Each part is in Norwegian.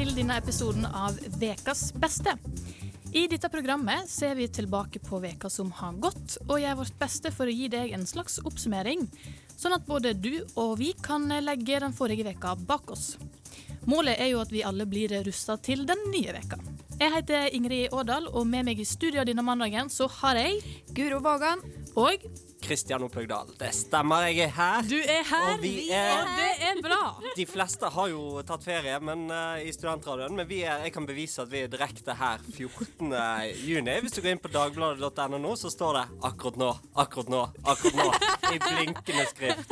til denne episoden av Vekas beste. I dette programmet ser vi tilbake på veka som har gått, og gjør vårt beste for å gi deg en slags oppsummering, sånn at både du og vi kan legge den forrige veka bak oss. Målet er jo at vi alle blir rusta til den nye veka. Jeg heter Ingrid Årdal, og med meg i studio denne mandagen så har jeg Guro Vågan. Og Kristian Opphøgdal. Det stemmer, jeg er her. du er her, Og vi er- og det er bra. De fleste har jo tatt ferie men, uh, i studentradioen, men vi er, jeg kan bevise at vi er direkte her 14. juni. Hvis du går inn på dagbladet.no nå, så står det 'akkurat nå', 'akkurat nå', 'akkurat nå' i blinkende skrift.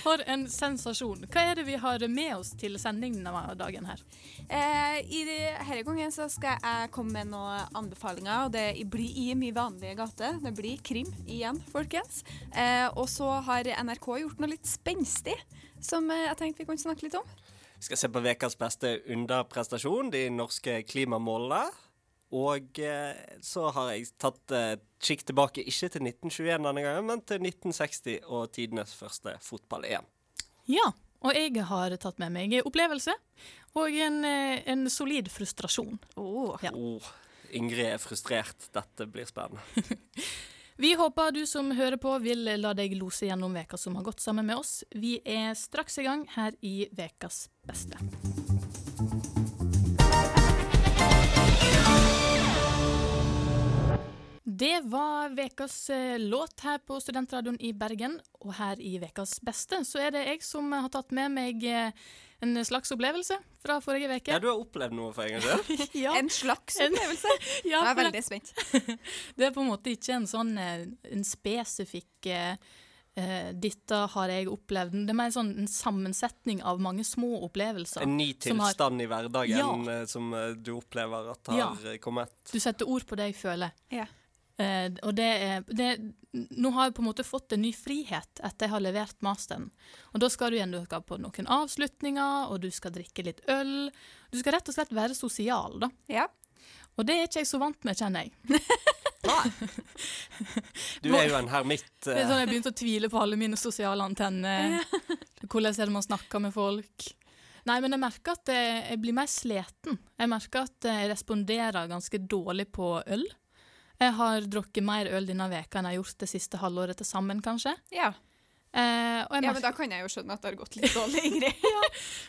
For en sensasjon. Hva er det vi har med oss til sendingen av dagen her? Eh, I denne gangen så skal jeg komme med noen anbefalinger, og det blir i min vanlige gate. Det blir krim igjen, folkens. Eh, og så har NRK gjort noe litt spenstig, som eh, jeg tenkte vi kunne snakke litt om. Vi skal se på ukas beste underprestasjon, de norske klimamålene. Og eh, så har jeg tatt eh, kikk tilbake, ikke til 1921 denne gangen, men til 1960 og tidenes første fotball-EM. Ja, og jeg har tatt med meg opplevelse og en, eh, en solid frustrasjon. Oh. Ja. Oh, Ingrid er frustrert. Dette blir spennende. Vi håper du som hører på vil la deg lose gjennom veka som har gått sammen med oss. Vi er straks i gang her i Vekas beste. Det var Vekas eh, låt her på Studentradioen i Bergen, og her i ukas beste så er det jeg som har tatt med meg eh, en slags opplevelse fra forrige veke. Ja, du har opplevd noe for en gangs skyld? Ja, En slags opplevelse. ja, Jeg er veldig spent. Det er på en måte ikke en sånn eh, en spesifikk eh, eh, 'dette har jeg opplevd'. Det er mer sånn en sammensetning av mange små opplevelser. En ny tilstand har- i hverdagen Ja. som du opplever at har Ja. kommet. Du setter ord på det jeg føler. Ja. Eh, og det er det, Nå har jeg på en måte fått en ny frihet etter jeg har levert masteren. Og da skal du igjen du skal på noen avslutninger, og du skal drikke litt øl. Du skal rett og slett være sosial, da. Ja. Og det er ikke jeg så vant med, kjenner jeg. Du er jo en hermitt. Det er sånn Jeg begynte å tvile på alle mine sosiale antenner. Hvordan er det man snakker med folk? Nei, men jeg merker at jeg, jeg blir mer sliten. Jeg merker at jeg responderer ganske dårlig på øl. Jeg har drukket mer øl denne veka enn jeg har gjort det siste halvåret til sammen, kanskje. Ja. Eh, ja, men da kan jeg jo skjønne at det har gått litt dårlig, Ingrid. ja.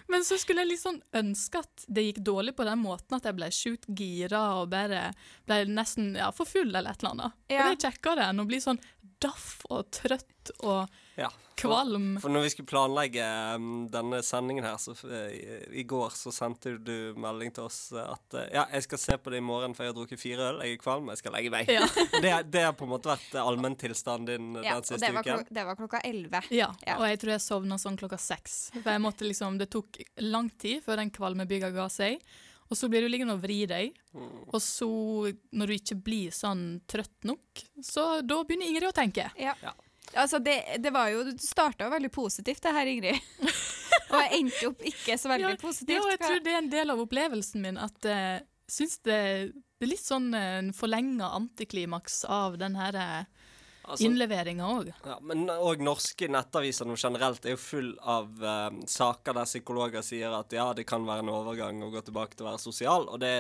men så skulle jeg liksom ønske at det gikk dårlig på den måten at jeg ble sjukt gira og bare ble nesten ja, for full eller et eller annet. Ja. Og det er kjekkere enn å bli sånn daff og trøtt og ja. kvalm. For når vi skulle planlegge um, denne sendingen her, så uh, i, i går så sendte du melding til oss eh, at uh, ja, jeg skal se på det i morgen, for jeg har drukket fire øl, jeg er kvalm, jeg skal legge meg. Ja. det, det har på en måte vært eh, allmenntilstanden din eh, Ja, den siste det var, uken. klok det var klokka elleve. Ja, Ja. og jeg tror jeg sovna sånn klokka seks. For jeg måtte liksom, Det tok lang tid før den kvalmebygga ga seg. Og så blir du liggende og vri deg. Mm. Og så, når du ikke blir sånn trøtt nok, så da begynner Ingrid å tenke. Ja. Ja. Altså, det, det var jo Du starta jo veldig positivt, det her, Ingrid. og jeg endte opp ikke så veldig positivt. Ja, jeg tror det er en del av opplevelsen min at jeg syns det, det er litt sånn en en forlenga antiklimaks av den her uh, Altså, innleveringa òg. Ja, men òg norske nettaviser noe generelt er jo full av uh, saker der psykologer sier at ja, det kan være en overgang å gå tilbake til å være sosial, og det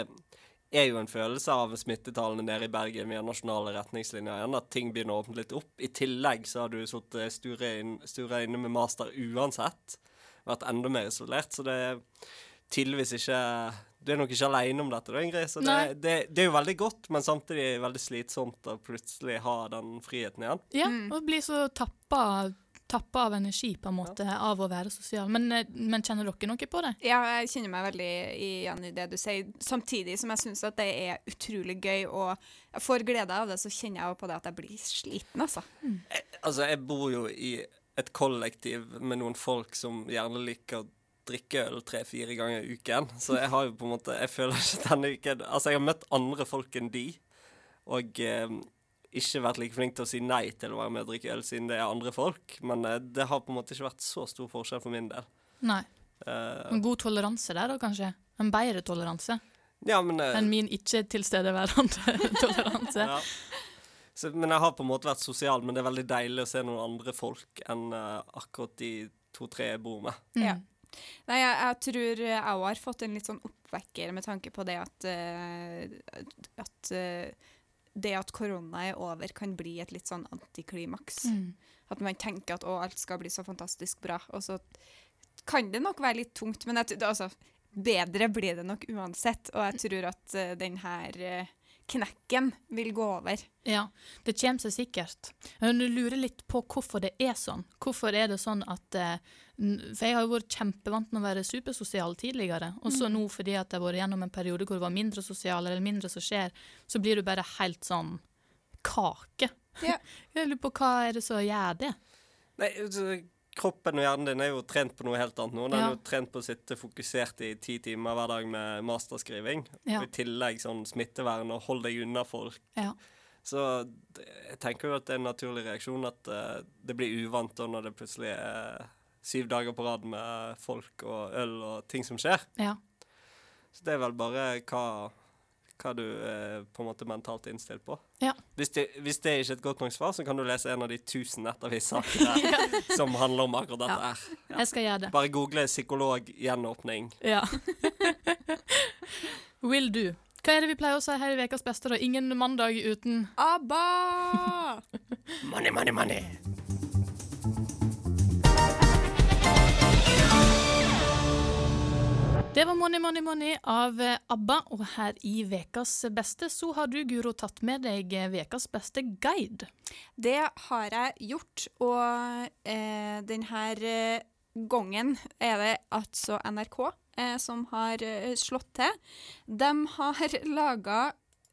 er jo en følelse av smittetallene nede i Bergen via nasjonale retningslinjer igjen, at ting begynner å åpne litt opp. I tillegg så har du sittet sture, inn, inne med master uansett, vært enda mer isolert, så det er tydeligvis ikke Du er nok ikke alene om dette, da, Ingrid. Så det, det, det er jo veldig godt, men samtidig veldig slitsomt å plutselig ha den friheten igjen. Ja, og bli så tappa, tappa av energi på en måte av å være sosial. Men, eh, men kjenner dere noe på det? Ja, jeg kjenner meg veldig igjen i det du sier, samtidig som jeg syns at det er utrolig gøy, og jeg får glede av det, så kjenner jeg på det at jeg blir sliten, altså. Altså, jeg bor jo i et kollektiv med noen folk som gjerne liker å drikke øl tre-fire ganger i uken. Så jeg har jo på en måte Jeg føler ikke denne uken Altså, jeg har møtt andre folk enn de, og eh, ikke vært like flink til å si nei til å være med og drikke øl siden det er andre folk. Men uh, det har på en måte ikke vært så stor forskjell for min del. Nei. Uh, En god toleranse der, da, kanskje? En bedre toleranse ja, men uh, enn min ikke-tilstedeværende toleranse. ja. Så, men jeg har på en måte vært sosial, men det er veldig deilig å se noen andre folk enn akkurat de to-tre jeg bor med. Mm. Ja. Nei, jeg, jeg tror jeg òg har fått en litt sånn oppvekker med tanke på det at, at det at korona er over, kan bli et litt sånn antiklimaks. Mm. At man tenker at å, alt skal bli så fantastisk bra. Og så kan det nok være litt tungt, men jeg, altså, bedre blir det nok uansett. Og jeg tror at uh, den her eh, knekken vil gå over. Ja, det kommer seg sikkert. Men du lurer litt på hvorfor det er sånn. Hvorfor er det sånn at eh, n- For jeg har jo vært kjempevant med å være supersosial tidligere. Og så nå fordi at jeg har vært gjennom en periode hvor det var mindre sosial, eller mindre som skjer, så blir du bare helt sånn kake. Ja. Jeg lurer på hva er det som gjør det? Nei, altså, kroppen og hjernen din er jo trent på noe helt annet nå. Den Ja. er jo trent på å sitte fokusert i ti timer hver dag med masterskriving. Ja. Og I tillegg sånn smittevern og hold deg unna folk. Ja. Så jeg tenker jo at det er en naturlig reaksjon at uh, det blir uvant da når det plutselig er syv dager på rad med folk og øl og ting som skjer. ja. Så det er vel bare hva, hva du er på en måte mentalt innstilt på. Ja. Hvis det, hvis det er ikke et godt nok svar, så kan du lese en av de tusen nettavisene ja. som handler om akkurat dette Ja. her. Jeg skal gjøre det. Bare google 'psykolog gjenåpning'. Ja. Will do. Hva er det vi pleier å si her i Ukas beste, da? Ingen mandag uten ABBA! Money, money, money. Det var Money Money Money av eh, ABBA, og her i Vekas beste så har du, Guro, tatt med deg eh, Vekas beste guide. Det har jeg gjort, og eh, denne eh, gangen er det altså NRK eh, som har slått til. De har laga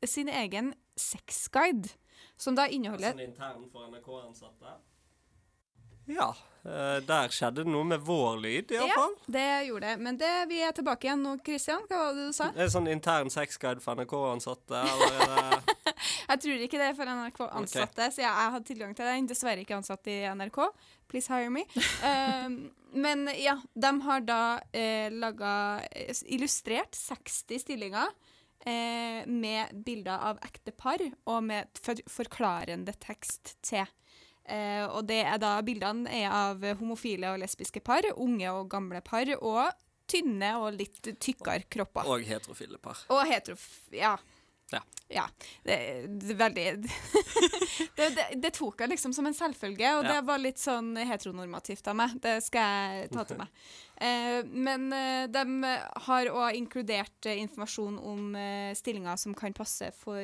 sin egen sexguide, som da inneholder Sånn intern for NRK-ansatte. Ja, eh, der skjedde det noe med vår lyd, Ja, det gjorde det. Men det, vi er tilbake igjen nå, Kristian. Hva var det du sa? Det er sånn intern sexguide for NRK-ansatte, Jeg tror ikke det er for NRK-ansatte, så jeg, jeg hadde tilgang til den. Dessverre ikke ansatt i NRK. Please hire me. Um, men ja, de har da eh, laga illustrert 60 stillinger. Eh, med bilder av ekte par og med for forklarende tekst til. Eh, og det er da Bildene er av homofile og lesbiske par, unge og gamle par, og tynne og litt tykkere kropper. Og heterofile par. Og heterof... Ja. Ja. Ja. Det, det veldig det, det, det tok jeg liksom som en selvfølge, og Ja. det var litt sånn heteronormativt av meg. Det skal jeg ta til meg. Eh, men eh, de har òg inkludert eh, informasjon om eh, stillinger som kan passe for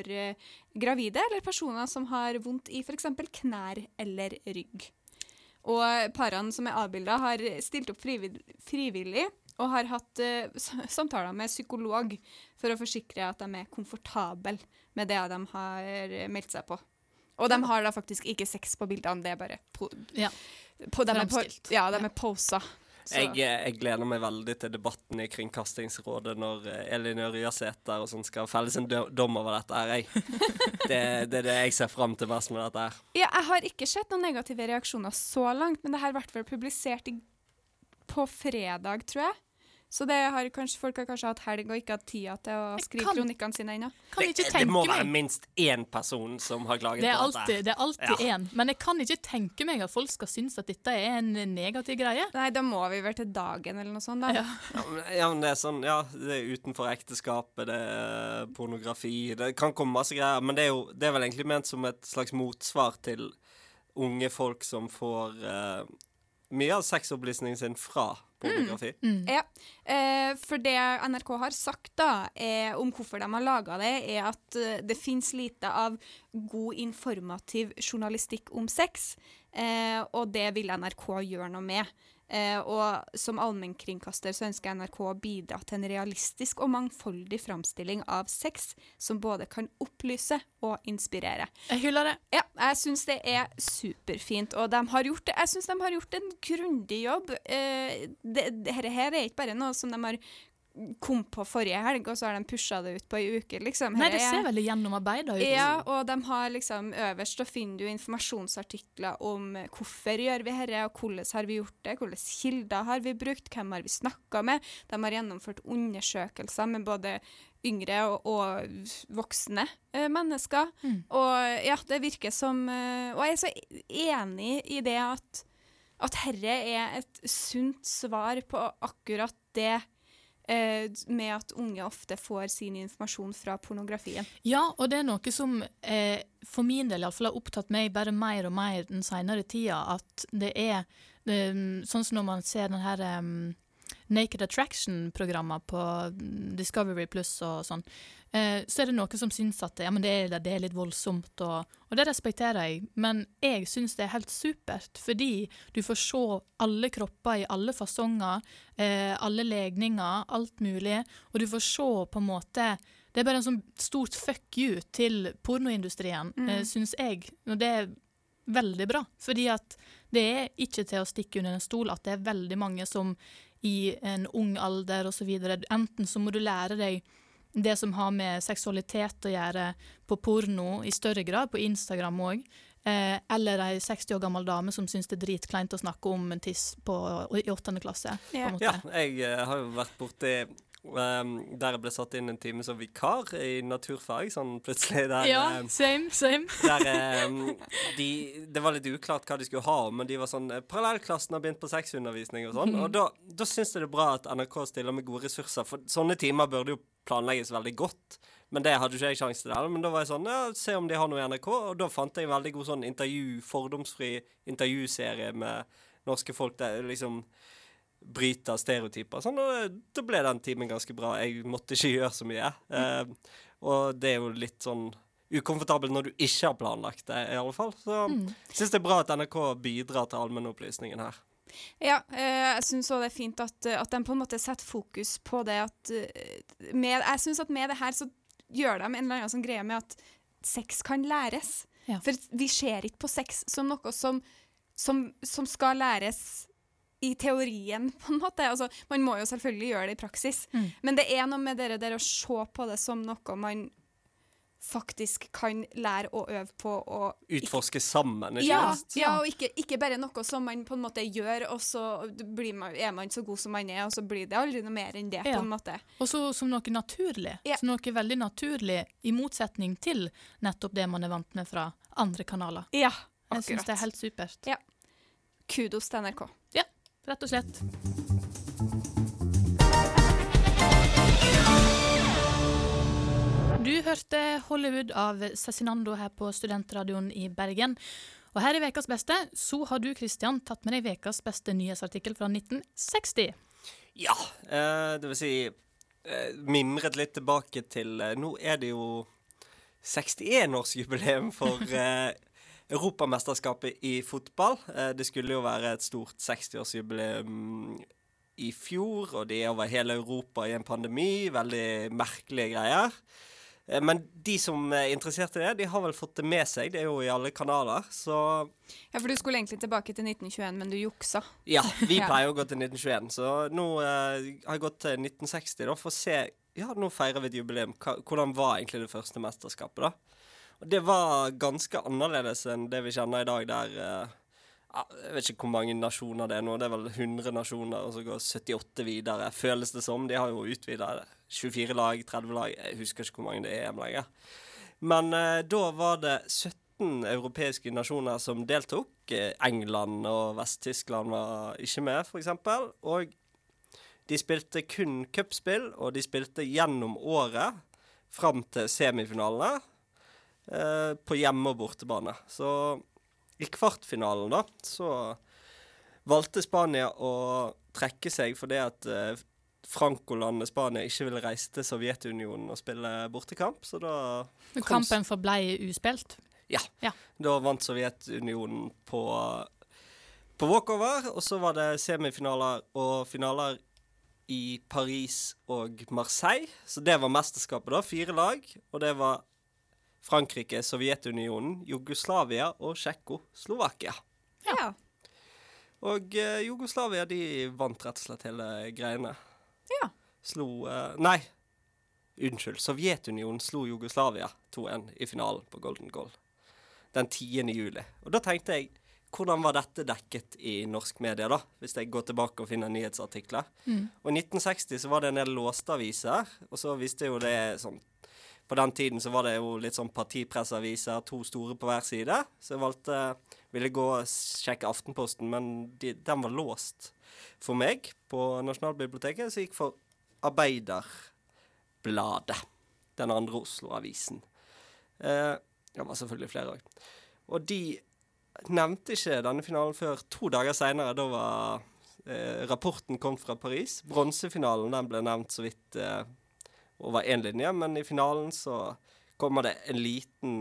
gravide eller personer som har vondt i f.eks. knær eller rygg. Og parene som er avbilda, har stilt opp frivill- frivillig og har hatt uh, samtaler med psykolog for å forsikre at de er komfortable med det de har meldt seg på. Og de har da faktisk ikke sex på bildene, det er bare po Ja. på, de er på, Ja, de er posa. Jeg, eh, jeg gleder meg veldig til debatten i Kringkastingsrådet når eh, Elin Ørjasæter og sånn skal felles en dom over dette her, jeg. Det, det er det jeg ser fram til mest med dette her. Ja, jeg har ikke sett noen negative reaksjoner så langt, men det her ble vel publisert i, på fredag, tror jeg. Så det har kanskje, folk har kanskje hatt helg og ikke hatt tida til å skrive kan- kronikkene sine ennå. Det, det må være minst én person som har klaget Det er på dette. det er alltid Ja. én. Men jeg kan ikke tenke meg at folk skal synes at dette er en negativ greie. Nei, da må vi vel til dagen eller noe sånt, da. Ja. Ja, men, ja, men det er sånn, ja, det er utenfor ekteskapet, det er pornografi Det kan komme masse greier, men det er jo det er vel egentlig ment som et slags motsvar til unge folk som får eh, mye av sexopplysningen sin fra pornografi. Ja, eh, for det NRK har sagt da, er, om hvorfor de har laga det, er at eh, det fins lite av god informativ journalistikk om sex, eh, og det vil NRK gjøre noe med. Eh, og som allmennkringkaster så ønsker NRK å bidra til en realistisk og mangfoldig framstilling av sex, som både kan opplyse og inspirere. Jeg hyller det. Ja, jeg syns det er superfint, og de har gjort det. Jeg syns de har gjort en grundig jobb. Eh, Dette det her, her er ikke bare noe som de har kom på forrige helg, og så har de pusha det ut på ei uke, liksom. Nei, det er- ser veldig gjennomarbeida ut. ja, og de har liksom øverst så finner du informasjonsartikler om hvorfor gjør vi dette, og hvordan har vi gjort det, hvilke kilder har vi brukt, hvem har vi snakka med. De har gjennomført undersøkelser med både yngre og, og voksne eh, mennesker. Mm. Og ja, det virker som eh, Og jeg er så enig i det at at herre er et sunt svar på akkurat det eh, med at unge ofte får sin informasjon fra pornografien. Ja, og det er noe som eh, for min del iallfall har opptatt meg bare mer og mer den senere tida. At det er um, sånn som når man ser den her um, Naked Attraction-programmer på Discovery Pluss og sånn, eh, så er det noen som syns at ja, det er, det, er, litt voldsomt, og, og, det respekterer jeg. Men jeg syns det er helt supert, fordi du får se alle kropper i alle fasonger, eh, alle legninger, alt mulig, og du får se på en måte Det er bare en sånn stort fuck you til pornoindustrien, mm. eh, syns jeg. Og det er veldig bra, fordi at det er ikke til å stikke under en stol at det er veldig mange som i en ung alder osv. Enten så må du lære deg det som har med seksualitet å gjøre på porno i større grad, på Instagram òg. Eh, eller ei 60 år gammel dame som syns det er dritkleint å snakke om en tiss på, i åttende klasse. Ja. ja. jeg uh, har jo vært borti Um, der jeg ble satt inn en time som vikar i naturfag, sånn plutselig. Der, ja, same, same. der, um, de, det var litt uklart hva de skulle ha, men de var sånn eh, Parallellklassen har begynt på sexundervisning og sånn. Mm. Og da, da syns jeg det er bra at NRK stiller med gode ressurser, for sånne timer burde jo planlegges veldig godt. Men det hadde ikke jeg sjanse til. Der. Men da var jeg sånn ja, Se om de har noe i NRK. Og da fant jeg en veldig god sånn intervju, fordomsfri intervjuserie med norske folk der liksom bryte stereotyper. Sånn, og da ble den timen ganske bra. Jeg måtte ikke gjøre så mye. Eh, og det er jo litt sånn ukomfortabelt når du ikke har planlagt det, i alle fall. Så mm. syns det er bra at NRK bidrar til allmennopplysningen her. Ja, eh, jeg syns òg det er fint at, at de på en måte setter fokus på det at eh, med, Jeg syns at med det her så gjør de en eller annen sånn greie med at sex kan læres. Ja. For vi ser ikke på sex som noe som, som, som skal læres i teorien, på en måte. Altså, man må jo selvfølgelig gjøre det i praksis, mm. men det er noe med det der å se på det som noe man faktisk kan lære å øve på og Utforske sammen, ikke ja, minst. Ja, og ikke, ikke, bare noe som man på en måte gjør, og så man, er man så god som man er, og så blir det aldri noe mer enn det, ja. på en måte. Og så som noe naturlig. Ja. Som noe veldig naturlig, i motsetning til nettopp det man er vant med fra andre kanaler. Ja, akkurat. Jeg syns det er helt supert. Ja. Kudos til NRK. Rett og slett. Du hørte Hollywood av Cezinando her på Studentradioen i Bergen. Og her i Vekas beste så har du Christian, tatt med deg Vekas beste nyhetsartikkel fra 1960. Ja, eh, det vil si eh, mimret litt tilbake til eh, Nå er det jo 61-årsjubileum for eh, Europamesterskapet i fotball. Eh, det skulle jo være et stort 60-årsjubileum i fjor, og de er over hele Europa i en pandemi. Veldig merkelige greier. Eh, men de som er interessert i det, de har vel fått det med seg. Det er jo i alle kanaler, så Ja, for du skulle egentlig tilbake til 1921, men du juksa. Ja, vi pleier å gå til 1921, så nå eh, har jeg gått til 1960 da, for å se Ja, nå feirer vi et jubileum. Hvordan var egentlig det første mesterskapet, da? Det var ganske annerledes enn det vi kjenner i dag, der uh, Jeg vet ikke hvor mange nasjoner det er nå. Det er vel 100 nasjoner, og så går 78 videre, føles det som. De har jo utvida 24 lag, 30 lag Jeg husker ikke hvor mange det er EM lenger. Men uh, da var det 17 europeiske nasjoner som deltok. England og Vest-Tyskland var ikke med, f.eks. Og de spilte kun cupspill, og de spilte gjennom året fram til semifinalene. Eh, på hjemme- og bortebane. Så i kvartfinalen, da, så valgte Spania å trekke seg fordi at eh, Franco-landet Spania ikke ville reise til Sovjetunionen og spille bortekamp, så da Kampen forblei uspilt? Ja. ja. Da vant Sovjetunionen på, på walkover, og så var det semifinaler og finaler i Paris og Marseille. Så det var mesterskapet, da. Fire lag. Og det var Frankrike, Sovjetunionen, Jugoslavia og Tsjekkoslovakia. Ja. Og uh, Jugoslavia de vant rett og slett hele greiene. Ja. Slo uh, Nei, unnskyld. Sovjetunionen slo Jugoslavia 2-1 i finalen på Golden Goal den 10. juli. Og da tenkte jeg hvordan var dette dekket i norsk media, da? Hvis jeg går tilbake og finner nyhetsartikler. Mm. Og i 1960 så var det en del låste aviser, og så visste jo det sånn på den tiden så var det jo litt sånn partipressaviser, to store på hver side. Så jeg valgte ville gå og sjekke Aftenposten, men de, den var låst for meg på Nasjonalbiblioteket, så jeg gikk for Arbeiderbladet. Den andre Oslo-avisen. Eh, det var selvfølgelig flere òg. Og de nevnte ikke denne finalen før to dager seinere. Da var eh, rapporten kom fra Paris. Bronsefinalen den ble nevnt så vidt eh, over én linje, men i finalen så kommer det en liten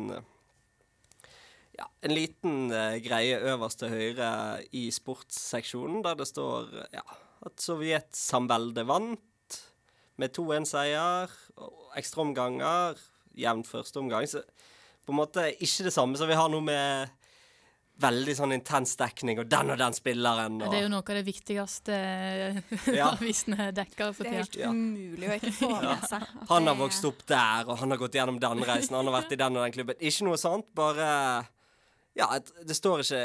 ja, en liten eh, greie øverst til høyre i sportsseksjonen, der det står ja, at Sovjetsamveldet vant med 2-1-seier, ekstraomganger, jevn første omgang. Så på en måte ikke det samme som vi har nå med veldig sånn intens dekning, og den og den spilleren. Og, Det er jo noe av det viktigste Ja. avisene dekker for Det er helt Ja. umulig å ikke få med seg. Ja. han har vokst opp der, og han har gått gjennom den reisen, han har vært i den og den klubben. Ikke noe sånt, bare Ja, det står ikke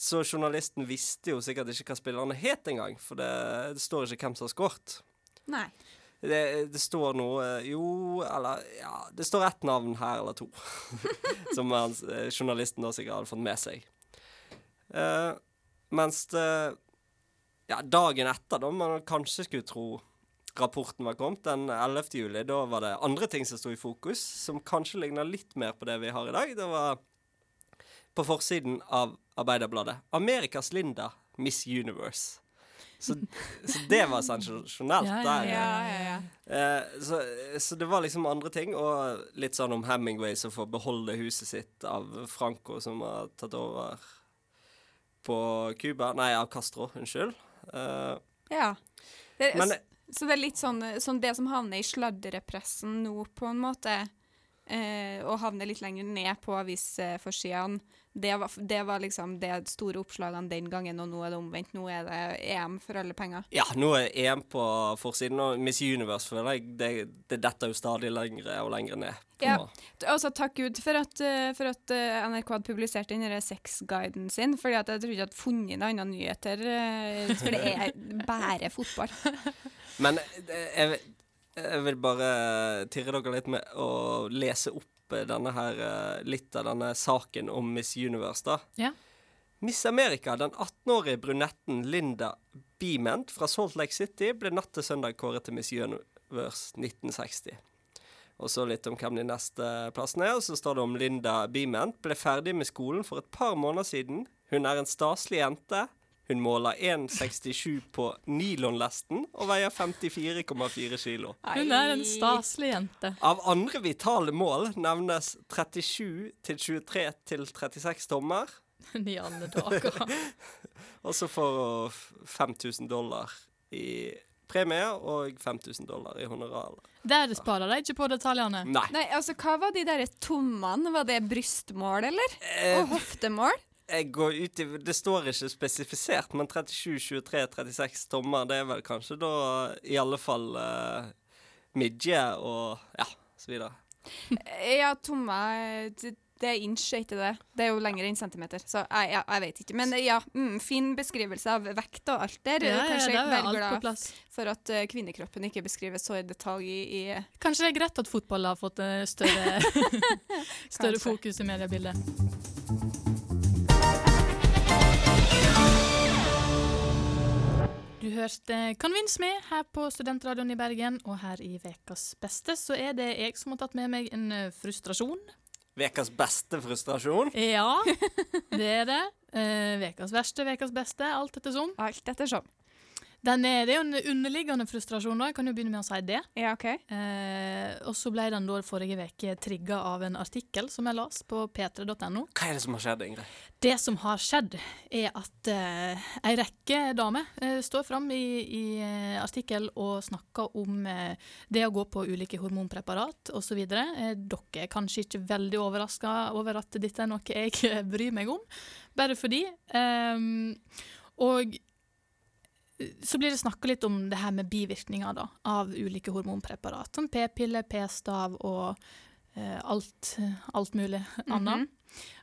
Så journalisten visste jo sikkert ikke hva spillerne het engang, for det, det står ikke hvem som har skåret. Nei. Det, det står noe Jo, eller Ja, det står ett navn her eller to. som han, eh, journalisten da sikkert hadde fått med seg. Eh, mens det Ja, dagen etter, da man kanskje skulle tro rapporten var kommet, den 11. juli, da var det andre ting som sto i fokus, som kanskje ligner litt mer på det vi har i dag. Det var på forsiden av Arbeiderbladet. Amerikas Linda, Miss Universe. Så, så det var sensasjonelt der. Ja, ja, ja. Eh, så, så det var liksom andre ting, og litt sånn om Hemingway som får beholde huset sitt av Franco, som har tatt over på Cuba Nei, av Castro, unnskyld. Eh, ja. Det, men Så det er litt sånn, sånn det som havner i sladrepressen nå, på en måte, eh, og havner litt lenger ned på avisforsidene, det, var- det var liksom det store oppslagene den gangen, og nå er det omvendt. Nå er det EM for alle penger. ja, nå er EM på forsiden, og Miss Universe føler jeg det, det detter jo stadig lengre og lengre ned. Ja. Altså, takk Gud for at, eh, for at eh, NRK hadde publisert den sexguiden sin, fordi at jeg tror ikke jeg hadde funnet noen andre nyheter, eh, for det er bare fotball. Men jeg, jeg vil bare tirre dere litt med å lese opp eh, denne her, eh, litt av denne saken om Miss Universe, da. Ja. Miss America, den 18-årige brunetten Linda Beament fra Salt Lake City, ble natt til søndag kåret til Miss Universe 1960. Og så litt om hvem de neste plassene er. Og så står det om Linda Beament ble ferdig med skolen for et par måneder siden. Hun er en staselig jente. Hun måler 1,67 på nylonlesten og veier 54,4 kilo. Hun er en staselig jente. Av andre vitale mål nevnes 37 til 23 til 36 tommer. I alle dager. Og så får hun 5000 dollar i premie og 5000 dollar i honorar. Der sparer de ikke på detaljene. Nei. Nei, altså, hva var de der tommene? Var det brystmål, eller? Eh, Og hoftemål? Jeg går ut i Det står ikke spesifisert, men 37, 23, 36 tommer, det er vel kanskje da i alle fall uh, midje og ja, så videre. Ja, tommer det, det er inch, er ikke det? Det er jo lenger enn centimeter, så jeg, ja, jeg vet ikke. Men ja, mm, fin beskrivelse av vekt og alt der. Ja, ja, Kanskje er alt på glad for at uh, kvinnekroppen ikke beskrives så i detalj i, i Kanskje det er greit at fotball har fått uh, større, større fokus i mediebildet. Du hørte Kan Me med her på Studentradioen i Bergen, og her i Vekas beste så er det jeg som har tatt med meg en eh, frustrasjon. Vekas beste frustrasjon. Ja, det er det. Eh, Vekas verste, vekas beste, alt etter som. alt ettersom. Den er, det er jo en underliggende frustrasjon, da. Jeg kan jo begynne med å si det. Ja, OK. Eh, og så ble den da forrige uke trigga av en artikkel som jeg las på p3.no. Hva er det som har skjedd, Ingrid? Det som har skjedd, er at eh, ei rekke damer eh, står fram i, i eh, artikkel og snakker om eh, det å gå på ulike hormonpreparat osv. Eh, dere er kanskje ikke veldig overraska over at dette er noe jeg eh, bryr meg om, bare fordi. ehm, og så blir det snakka litt om det her med bivirkninger da, av ulike hormonpreparat, som p-pille, p-stav og eh, alt, alt mulig annet.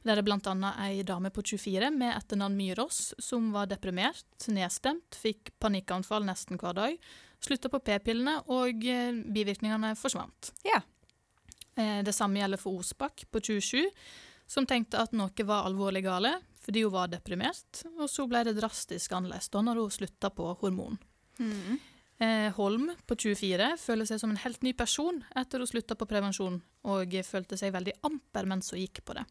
Der er det blant annet ei dame på 24 med etternavn Myros som var deprimert, nedstemt, fikk panikkanfall nesten hver dag, slutta på p-pillene, og eh, bivirkningene forsvant. Yeah. Eh, det samme gjelder for Osbakk på 27, som tenkte at noe var alvorlig gale, fordi hun var deprimert, og så ble det drastisk annerledes da når hun slutta på hormon. Mm. Eh, Holm på 24 føler seg som en helt ny person etter hun slutta på prevensjon, og følte seg veldig amper mens hun gikk på det.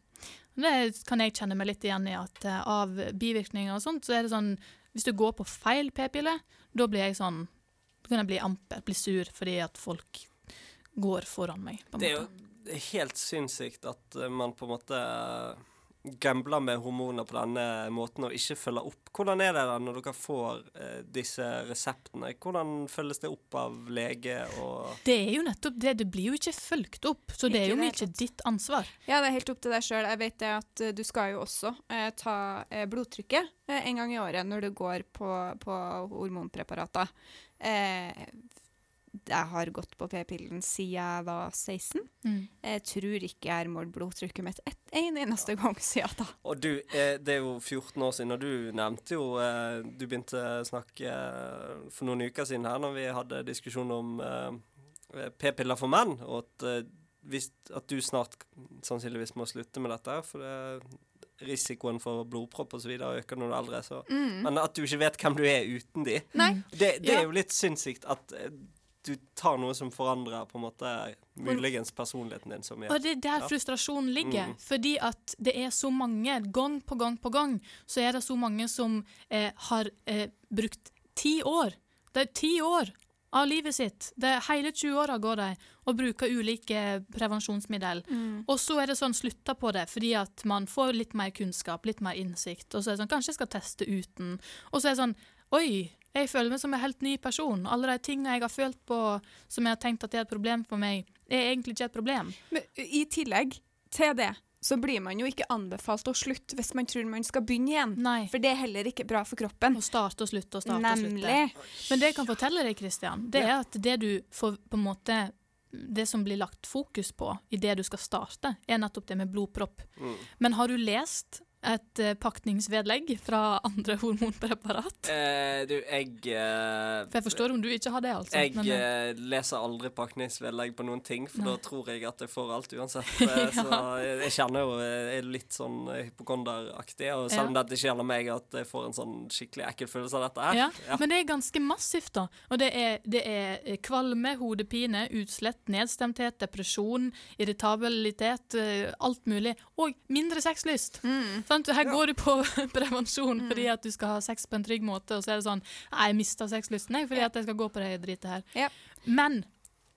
Det kan jeg kjenne meg litt igjen i, at eh, av bivirkninger og sånt, så er det sånn Hvis du går på feil p-pille, da blir jeg sånn Da kan jeg bli amper, bli sur, fordi at folk går foran meg. på en Det er jo helt sinnssykt at eh, man på en måte gambler med hormoner på denne måten og ikke følger opp. Hvordan er det da når dere får eh, disse reseptene? Hvordan følges det opp av lege og Det er jo nettopp det. Det blir jo ikke fulgt opp, så det er jo ikke mye helt. ditt ansvar. Ja, det er helt opp til deg sjøl. Jeg vet det at eh, du skal jo også eh, ta eh, blodtrykket eh, en gang i året når du går på, på hormonpreparater. Eh, jeg har gått på p-pillen siden jeg var 16. Jeg tror ikke jeg har målt blodtrykket mitt ett en eneste gang siden da. Og du, eh, det er jo 14 år siden, og du nevnte jo eh, Du begynte å snakke eh, for noen uker siden her når vi hadde diskusjon om p-piller for menn, og at, at du snart sannsynligvis må slutte med dette. For det, risikoen for blodpropp osv. øker når du er eldre. Så. Men at du ikke vet hvem du er uten de, Nei. det, det Ja. er jo litt sinnssykt at du tar noe som forandrer på en måte muligens personligheten din som mye. Og det er der Ja. frustrasjonen ligger. Mm. Fordi at det er så mange, gang på gang på gang, så er det så mange som eh, har eh, brukt ti år. Det er ti år av livet sitt. Det er hele 20-åra går de og bruker ulike prevensjonsmiddel. Og så er det sånn slutta på det fordi at man får litt mer kunnskap, litt mer innsikt. Og så er det sånn, kanskje jeg skal teste uten. Og så er det sånn, oi, jeg føler meg som en helt ny person. Alle de tingene jeg har følt på som jeg har tenkt at det er et problem for meg, er egentlig ikke et problem. Men i tillegg til det, så blir man jo ikke anbefalt å slutte hvis man tror man skal begynne igjen. Nei. For det er heller ikke bra for kroppen. Å starte og slutte og starte og slutte. Nemlig. Men det jeg kan fortelle deg, Kristian, det er at det du får på en måte Det som blir lagt fokus på i det du skal starte, er nettopp det med blodpropp. Mm. Men har du lest et eh, pakningsvedlegg fra andre hormonpreparat? Eh, du, jeg eh, For jeg forstår om du ikke har det, altså. Jeg men, eh, eh, leser aldri pakningsvedlegg på noen ting, for Nei. da tror jeg at jeg får alt uansett. ja. Så jeg, jeg kjenner jo jeg er litt sånn eh, hypokonderaktig, og selv om Ja. det ikke gjelder meg, at jeg får en sånn skikkelig ekkel følelse av dette her. ja, Men det er ganske massivt, da. Og det er, det er eh, kvalme, hodepine, utslett, nedstemthet, depresjon, irritabilitet, eh, alt mulig. Og mindre sexlyst. Sant? Her går du på prevensjon fordi at du skal ha sex på en trygg måte, og så er det sånn jeg mista sexlysten jeg, fordi at jeg skal gå på det dritet her. Ja. Men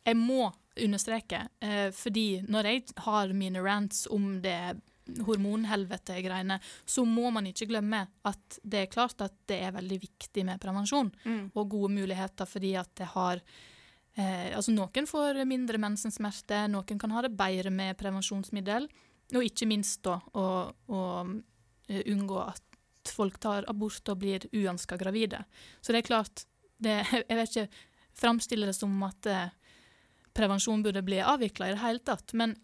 jeg må understreke, eh, fordi når jeg har mine rants om det hormonhelvete-greiene, så må man ikke glemme at det er klart at det er veldig viktig med prevensjon Mm. og gode muligheter fordi at det har eh, Altså noen får mindre mensensmerter, noen kan ha det bedre med prevensjonsmiddel, og ikke minst da å, å eh, unngå at folk tar abort og blir uønska gravide. Så det er klart, det, jeg vet ikke framstille det som at eh, prevensjon burde bli avvikla i det hele tatt, men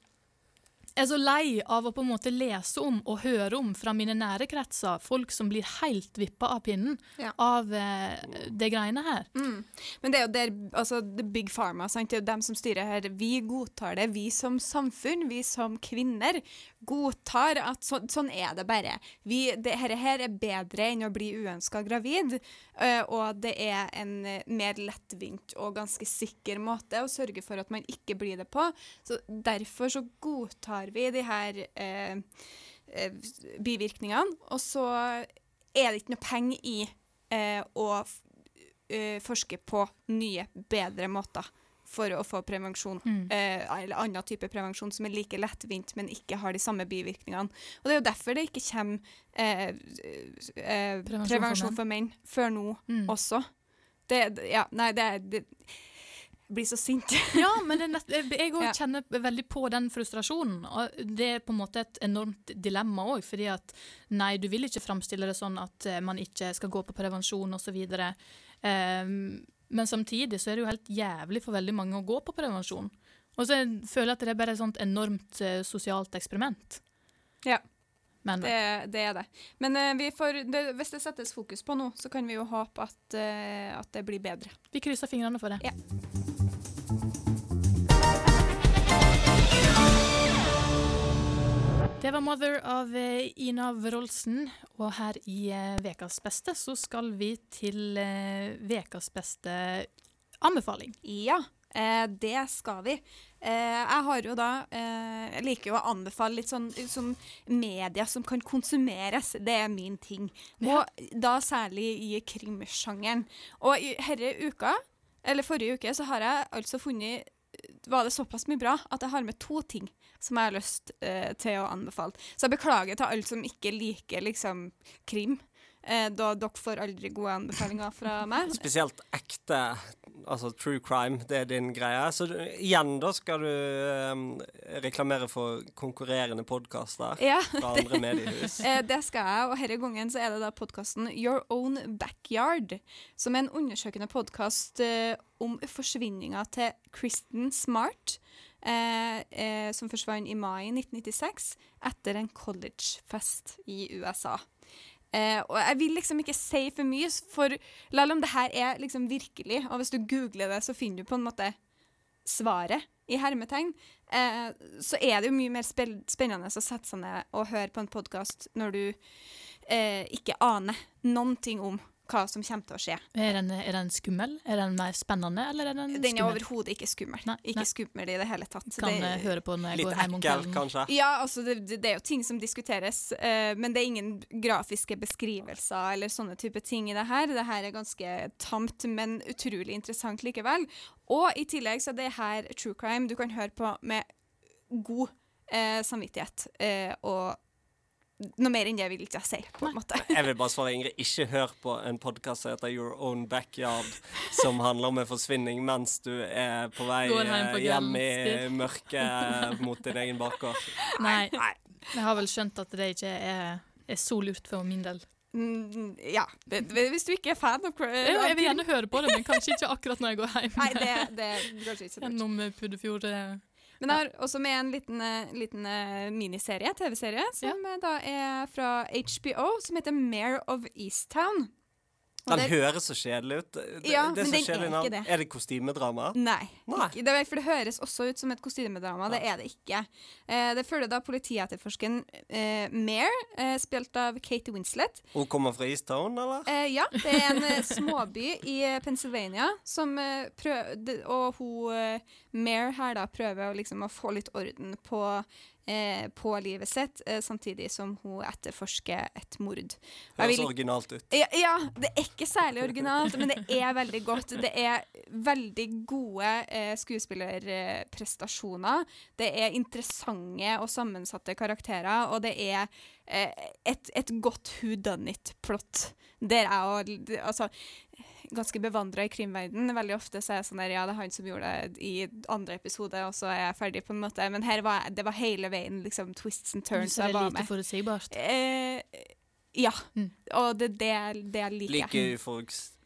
er så lei av å på en måte lese om og høre om fra mine nære kretser folk som blir helt vippa av pinnen Ja. av eh, det greiene her. Mm. Men det er jo der, altså, the big pharma, sant? det er jo dem som styrer her. Vi godtar det. Vi som samfunn, vi som kvinner, godtar at så, sånn er det bare. Vi, det, her, her er bedre enn å bli uønska gravid, øh, og det er en eh, mer lettvint og ganske sikker måte å sørge for at man ikke blir det på. Så derfor så godtar vi de her eh, eh, bivirkningene, og så er det ikke noe penger i eh, å eh, forske på nye, bedre måter for å få prevensjon. Mm. Eh, eller annen type prevensjon som er like lettvint, men ikke har de samme bivirkningene. Og det er jo derfor det ikke kommer eh, eh, Prevensjon for prevensjon menn. for menn før nå Mm. også. Det, ja, nei, det, det blir så sint. Ja, men nett, jeg òg kjenner veldig på den frustrasjonen. Og det er på en måte et enormt dilemma òg, fordi at nei, du vil ikke framstille det sånn at eh, man ikke skal gå på prevensjon osv. Um, men samtidig så er det jo helt jævlig for veldig mange å gå på prevensjon. Og så føler jeg at det er bare et sånt enormt eh, sosialt eksperiment. Ja. Men Det, det er det. Men uh, vi får, det, hvis det settes fokus på noe, så kan vi jo håpe at, uh, at det blir bedre. vi krysser fingrene for det. Ja. Det var 'Mother' av eh, Ina Wroldsen. Og her i Vekas beste så skal vi til Vekas beste anbefaling. Ja, eh, det skal vi. Eh, jeg har jo da eh, Jeg liker jo å anbefale litt sånn, som media som kan konsumeres. Det er min ting. Ja. Og da særlig i krimsjangeren. Og i herre uka, eller forrige uke, så har jeg altså funnet var det såpass mye bra at jeg har med to ting som jeg har lyst eh, til å anbefale. Så jeg beklager til alle som ikke liker liksom krim. Eh, da dere får aldri gode anbefalinger fra meg. Spesielt ekte, altså true crime, det er din greie. Så du, igjen, da skal du eh, reklamere for konkurrerende podkaster Ja, fra andre mediehus. Eh, det skal jeg, og denne gangen så er det da podkasten Your Own Backyard, som er en undersøkende podkast eh, om forsvinninga til Kristen Smart, eh, eh, som forsvant i mai 1996 etter en collegefest i USA. Eh, og jeg vil liksom ikke si for mye, for selv om det her er liksom virkelig, og hvis du googler det, så finner du på en måte svaret i hermetegn, eh, så er det jo mye mer spennende å sette seg ned og høre på en podkast når du eh, ikke aner noen ting om hva som kommer til å skje. Er den, er den skummel? Er den mer spennende, eller er den, Den er overhodet ikke skummel. Nei, ikke skummel i det hele tatt. Kan det, eh, høre på når jeg Litt går hjem om ekkel, kanskje. Ja, altså det, det, det er jo ting som diskuteres, uh, men det er ingen grafiske beskrivelser eller sånne type ting i det her. Det her er ganske tamt, men utrolig interessant likevel. Og i tillegg så er det her true crime du kan høre på med god uh, samvittighet. uh, og noe mer enn det vil ikke jeg si, på en måte. Jeg vil bare svare Ingrid, ikke hør på en podkast som heter Your Own Backyard, som handler om en forsvinning mens du er på vei Går på eh, hjem i mørket mot din egen bakgård. Nei, Nei. jeg har vel skjønt at det ikke er, er så lurt for min del. Mm, ja, hvis du ikke er fan av cr- Jeg, jeg vil gjerne høre på det, men kanskje ikke akkurat når jeg går hjem. Nei, det, det kanskje ikke. Gjennom eh, Puddefjord. Men jeg har også med en liten, eh, liten eh, miniserie, TV-serie, som eh, da er fra HBO, som heter Mare of Easttown. Den det- høres så kjedelig ut. Det, Ja, det men så den er ikke det. Er det kostymedrama? Nei. Nei. Det, er- for det høres også ut som et kostymedrama. Det er det ikke. Eh, det følger da politietterforskeren eh, Mare, eh, spilt av Katie Winslet. Hun kommer fra Easttown, eller? Eh, ja, det er en eh, småby i eh, Pennsylvania, som eh, prøv, og hun Mare her da prøver liksom, å få litt orden på, eh, på livet sitt, eh, samtidig som hun etterforsker et mord. Høres vil- originalt ut. ja, ja, det er ikke særlig originalt, men det er veldig godt. Det er veldig gode eh, skuespillerprestasjoner. Det er interessante og sammensatte karakterer, og det er eh, et, et godt who done it-plott. Der jeg og, altså, ganske bevandra i krimverden. Veldig ofte så er jeg sånn der, ja, det er han som gjorde det i andre episode, og så er jeg ferdig, på en måte. Men her var jeg- det var hele veien liksom twists and turns. Så jeg det er lite med. forutsigbart. Eh, ja. Mm. Og det, er det, det liker. Like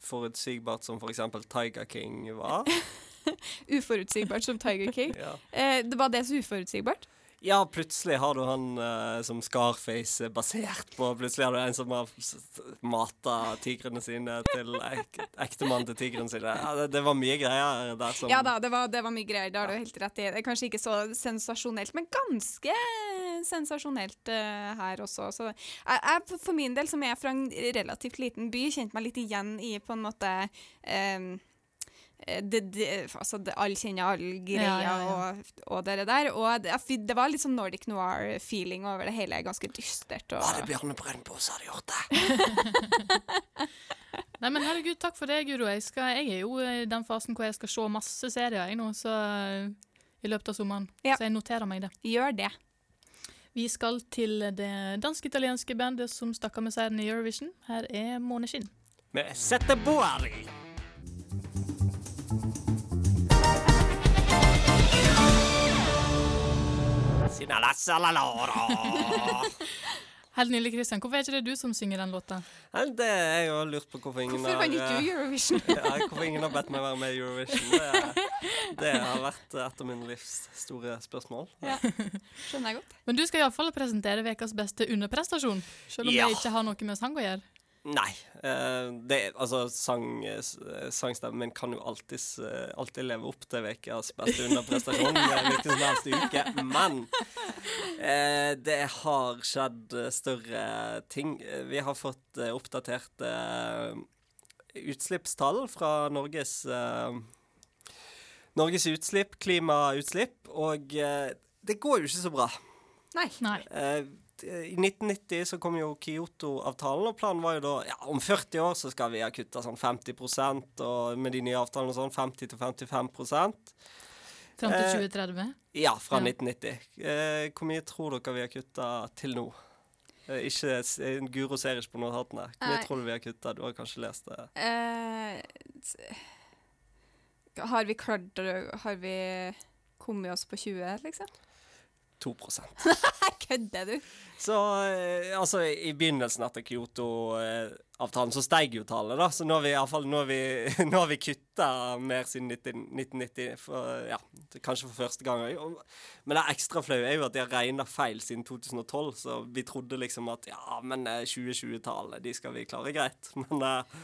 uforutsigbart som for eksempel Tiger King var. Uforutsigbart som Tiger King. Ja. Eh, det var det så uforutsigbart? Ja, plutselig har du han uh, som Scarface er basert på. Plutselig har du en som har mata tigrene sine til ek ektemannen til tigrene sine. Ja, det, det var mye greier der som Ja da, det var, det var mye greier. Det har du helt rett i. Det er kanskje ikke så sensasjonelt, men ganske sensasjonelt uh, her også. Så jeg, jeg, for min del, som er fra en relativt liten by, kjente meg litt igjen i på en måte eh, det, det, altså det, alle kjenner alle-greia Ja, ja, ja. og, og det der. Og det, det var litt sånn Nordic noir-feeling over det hele. Ganske dystert. Og, Bjarne Brøndbo som hadde gjort det? Nei, men herregud, takk for det, Guro. Jeg, jeg er jo i den fasen hvor jeg skal se masse serier jeg nå, så eh, i løpet av sommeren. Ja. Så jeg noterer meg det. Gjør det. Vi skal til det dansk-italienske bandet som stakk av med seieren i Eurovision. Her er Måneskinn. Med Sette Boari. Helt nylig, Kristian. Hvorfor er ikke det du som synger den låta? Det er jeg har lurt på hvorfor ingen Hvorfor har vant eh, du Eurovision? ja, Hvorfor ingen har bedt meg være med i Eurovision. Det, det har vært et av mine livs store spørsmål. Skjønner jeg godt. Men du skal iallfall presentere ukas beste underprestasjon, selv om Ja. det ikke har noe med sang å gjøre. Nei. eh, det, altså, sang, sangstemmen min kan jo alltid, alltid leve opp til ukas beste underprestasjon eh, hvilken som helst uke. Men eh, det har skjedd eh, større ting. Eh, Vi har fått eh, oppdatert eh, utslippstall fra Norges eh, Norges utslipp, klimautslipp, og eh, det går jo ikke så bra. Nei. Nei. Eh, I 1990 så kom jo Kyoto-avtalen, og planen var jo da ja, om 40 år så skal vi ha kutta sånn 50% og med de nye avtalene sånn 50-55 Fram til Eh, 2030. Ja, fra Ja. 1990. Eh, hvor mye tror dere vi har kutta til nå? Eh, ikke, eh, Guro ser ikke på notatene. Hvor mye Nei. tror du vi har kutta? Du har kanskje lest det? Eh, har vi klart Har vi kommet oss på 20, liksom? 2 Kødder du? Så eh, altså, i begynnelsen etter Kyoto-avtalen så steig jo tallet, da. Så nå har vi iallfall nå har vi, nå har vi kutta mer siden 1990, for, ja, kanskje for første gang. Men det ekstra flaue er jo at de har regna feil siden 2012, så vi trodde liksom at ja, men eh, 2020-tallet, de skal vi klare greit. Men eh,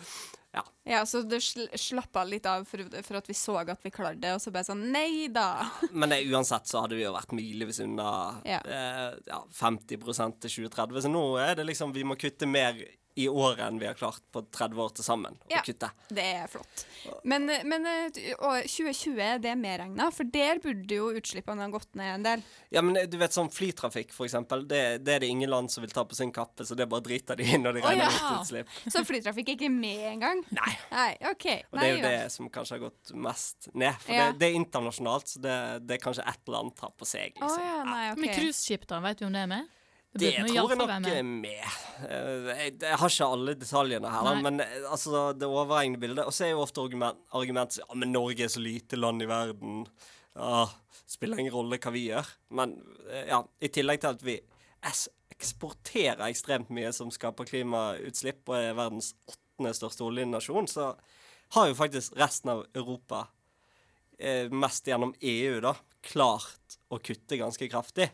Ja, så du sl slappa litt av for, for at vi så at vi klarte det, og så bare sånn Nei da! Men det, uansett så hadde vi jo vært milevis unna Ja. eh, ja, 50% til 2030. Så nå er det liksom Vi må kutte mer i året enn vi har klart på 30 år til sammen. å Ja. kutte. Det er flott. Men, men eh, og 2020 det er medregna, for der burde jo utslippene ha gått ned en del. Ja, men eh, du vet sånn flytrafikk, for eksempel. Det, det er det ingen land som vil ta på sin kappe, så det bare driter de i når de regner regner ja. ut utslipp. Så flytrafikk er ikke med engang? Nei. Nei, OK. Og det er jo det som kanskje har gått mest ned. For Ja. det, det er internasjonalt, så det, det er kanskje ett land tar på seg, liksom. Oh, ja, nei, okay. Men cruiseskip, da? Vet du om det er med? Det tror jeg nok er med. Eh, Jeg, jeg har ikke alle detaljene her, Nei. men eh, altså, det overhengende bildet Og så er jo ofte argument, argumentet ja, men Norge er så lite land i verden. Ja, spiller ingen rolle hva vi gjør. Men eh, ja, i tillegg til at vi eksporterer ekstremt mye som skaper klimautslipp og er verdens åttende største oljenasjon, så har jo faktisk resten av Europa, eh, mest gjennom EU, da, klart å kutte ganske kraftig.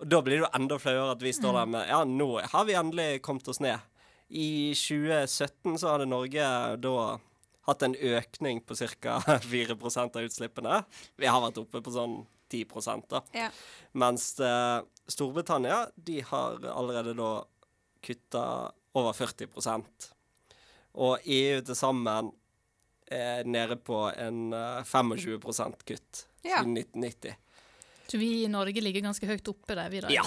Og da blir det jo enda flauere at vi står der med Ja, nå har vi endelig kommet oss ned. I 2017 så hadde Norge da hatt en økning på ca. 4% av utslippene. Vi har vært oppe på sånn 10 da. Ja. Mens eh, Storbritannia de har allerede da kutta over 40 Og EU til sammen er nede på en eh, 25% kutt Ja. siden 1990. Så vi i Norge ligger ganske høyt oppe der, vi da. Ja.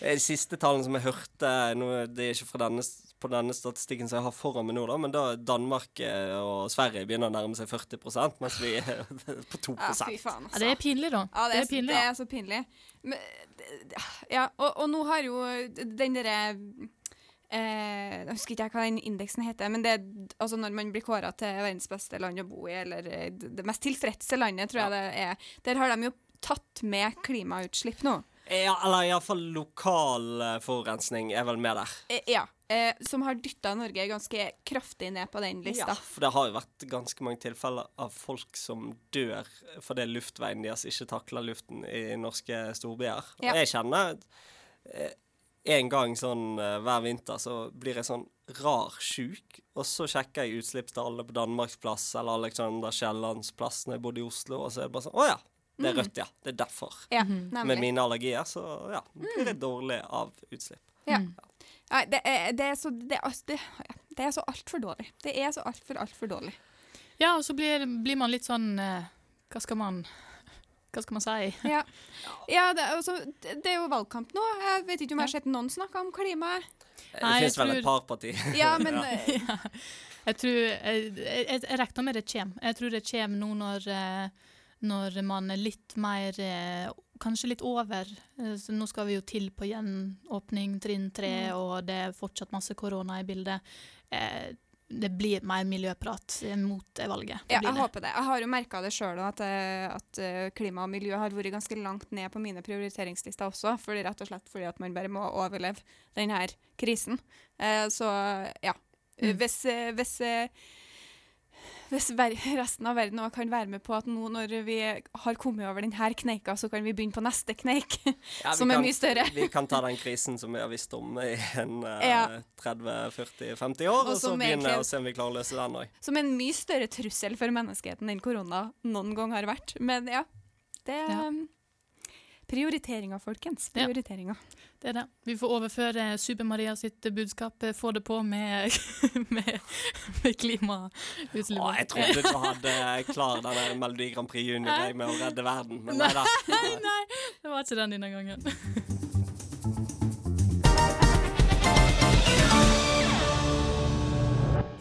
Eh, De siste tallene som jeg hørte nå, Det er ikke fra denne, på denne statistikken som jeg har foran meg nå, da, men da Danmark eh, og Sverige begynner å nærme seg 40% mens vi er på 2 Ja, fy faen, Ja, altså. det er pinlig, da. Ja, det er pinlig. det er så pinlig. Men, ja, og, og nå har jo den derre eh, Jeg husker ikke hva den indeksen heter, men det er altså når man blir kåra til verdens beste land å bo i, eller eh, det det mest tilfredse landet, tror jeg det er, der har de jo tatt med klimautslipp nå. Ja, eller iallfall lokal eh, forurensning er vel med der. Eh, ja. Eh, som har dytta Norge ganske kraftig ned på den lista. Ja, for det har jo vært ganske mange tilfeller av folk som dør fordi luftveien deres ikke takler luften i norske storbyer. Ja. Og jeg kjenner eh, en gang sånn hver vinter så blir jeg sånn rar sjuk, og så sjekker jeg utslippstallene på Danmarksplass eller Alexander Kiellands plass når jeg bodde i Oslo, og så er det bare sånn Å ja, det er rødt, ja. Det er derfor. Ja, Med mine allergier, så ja, blir det dårlig av utslipp. Ja. ja det, er, det er så Det, er, det, det er så altfor dårlig. Det er så altfor, altfor dårlig. Ja, og så blir, blir man litt sånn eh, Hva skal man Hva skal man si? Ja, ja det, altså, det er jo valgkamp nå. Jeg vet ikke om jeg har sett noen snakke om klimaet. Det finnes vel et par partier. Ja, men ja. Jeg tror Jeg, jeg, jeg regner med det kommer. Jeg tror det kommer nå når, eh, når man er litt mer eh, Kanskje litt over. Eh, Så nå skal vi jo til på gjenåpning, trinn tre, Mm. og det er fortsatt masse korona i bildet. Eh, Det blir mer miljøprat mot valget. Ja, jeg det. håper det. Jeg har jo merka det sjøl at, eh, at klima og miljø har vært ganske langt ned på mine prioriteringslister også. Fordi, rett og slett fordi at man bare må overleve denne krisen. Så ja. Mm. Hvis, hvis hvis resten av verden også kan være med på at nå når vi har kommet over denne kneika, så kan vi begynne på neste kneik, Ja, som er kan- mye større. Vi kan ta den krisen som vi har visst om i en eh, Ja. 30-40-50 år, Og og så begynne å se om vi klarer å løse den òg. Som en mye større trussel for menneskeheten enn korona noen gang har vært. Men ja, det er Ja. um, Prioriteringer, folkens. Ja. Det er det. Vi får overføre Super-Maria sitt budskap, eh, få det på med, med, med klimautslipp. Å, jeg trodde du hadde klart denne Melodi Grand Prix Junior med å redde verden, men nei da. Nei, nei, det var ikke den denne gangen.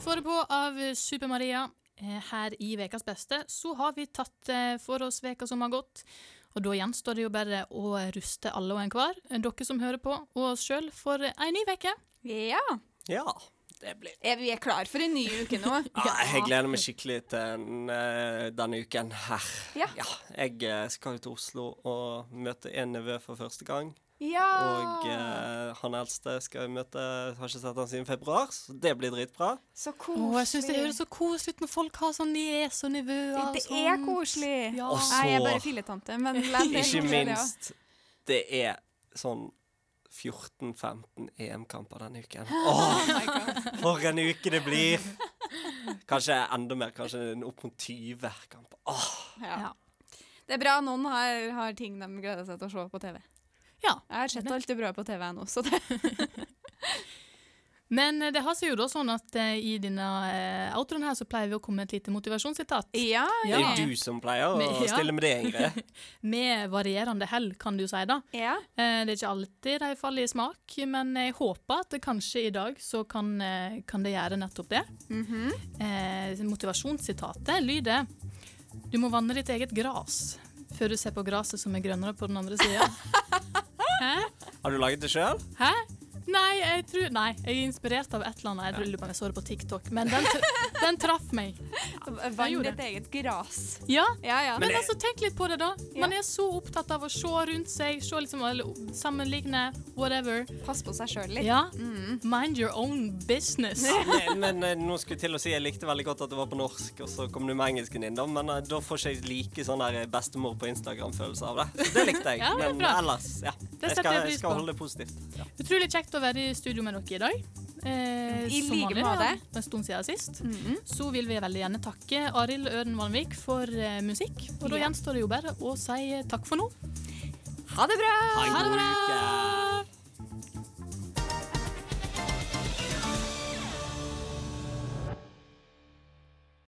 Få det på av Super-Maria eh, her i Vekas beste, så har vi tatt eh, for oss veka som har gått. Og da gjenstår det jo bare å ruste alle og enhver, eh, dere som hører på, og oss sjøl, for ei ny uke. Ja. Ja, det blir Er vi er klar for en ny uke nå? ja, Jeg gleder meg skikkelig til den, eh, denne uken her. Ja. Jeg eh, skal jo til Oslo og møte en nevø for første gang. Ja. Og eh, han eldste skal vi møte Har ikke sett han siden februar, så det blir dritbra. så koselig. koselig. jeg syns det høres så koselig ut når folk har sånn niese og nivåer. Det, Det sånn. er koselig. Ja. Og Nei, jeg er så- bare filletante, men det er Ikke minst, det er sånn 14-15 EM-kamper denne uken. Åh, Oh for en uke det blir! Kanskje enda mer, kanskje opp mot 20 kamper. Åh, Ja. Ja. Det er bra noen har, har ting de gleder seg til å se på TV. Ja. Jeg har sett alt det bra på TV nå, så det Men eh, det har seg jo da sånn at eh, i denne eh, outroen her så pleier vi å komme med et lite motivasjonssitat. Ja, ja. det er du som pleier å Men- ja. stille med det, Ingrid. Med varierende hell, kan du si da. Ja. Eh, Det er ikke alltid de faller i smak, men jeg håper at det kanskje i dag så kan, kan det gjøre nettopp det. Mhm. Eh, motivasjonssitatet lyder Du må vanne ditt eget gras før du ser på graset som er grønnere på den andre sida. Hæ? Har du laget det sjøl? Hæ? Nei, jeg tror, nei, jeg er inspirert av et eller annet. Jeg tror lurer på om jeg så det på TikTok, men den, den traff meg. Vann ditt eget gras. Ja, Ja, ja. men men altså, tenk litt på det, da. Ja. Man er så opptatt av å se rundt seg, se liksom, sammenligne, whatever. Pass på seg sjøl litt. Ja. Mm. Mind your own business. Men, men eh, nå skulle jeg til å si jeg likte veldig godt at det var på norsk, og så kom du med engelsken inn, da. Men eh, da får ikke jeg like sånn der eh, bestemor på Instagram-følelse av det. Så det likte jeg. Ja, det men ellers, ja. Det Jeg skal, jeg jeg skal holde det positivt. Ja. Utrolig kjekt å være i studio med dere i dag. Eh, I like måte. En stund siden sist. Mhm. Så vil vi veldig gjerne takke Arild Øden Vanvik for eh, musikk. Og da Ja. gjenstår det jo bare å si takk for nå. Ha det bra! Ha det bra!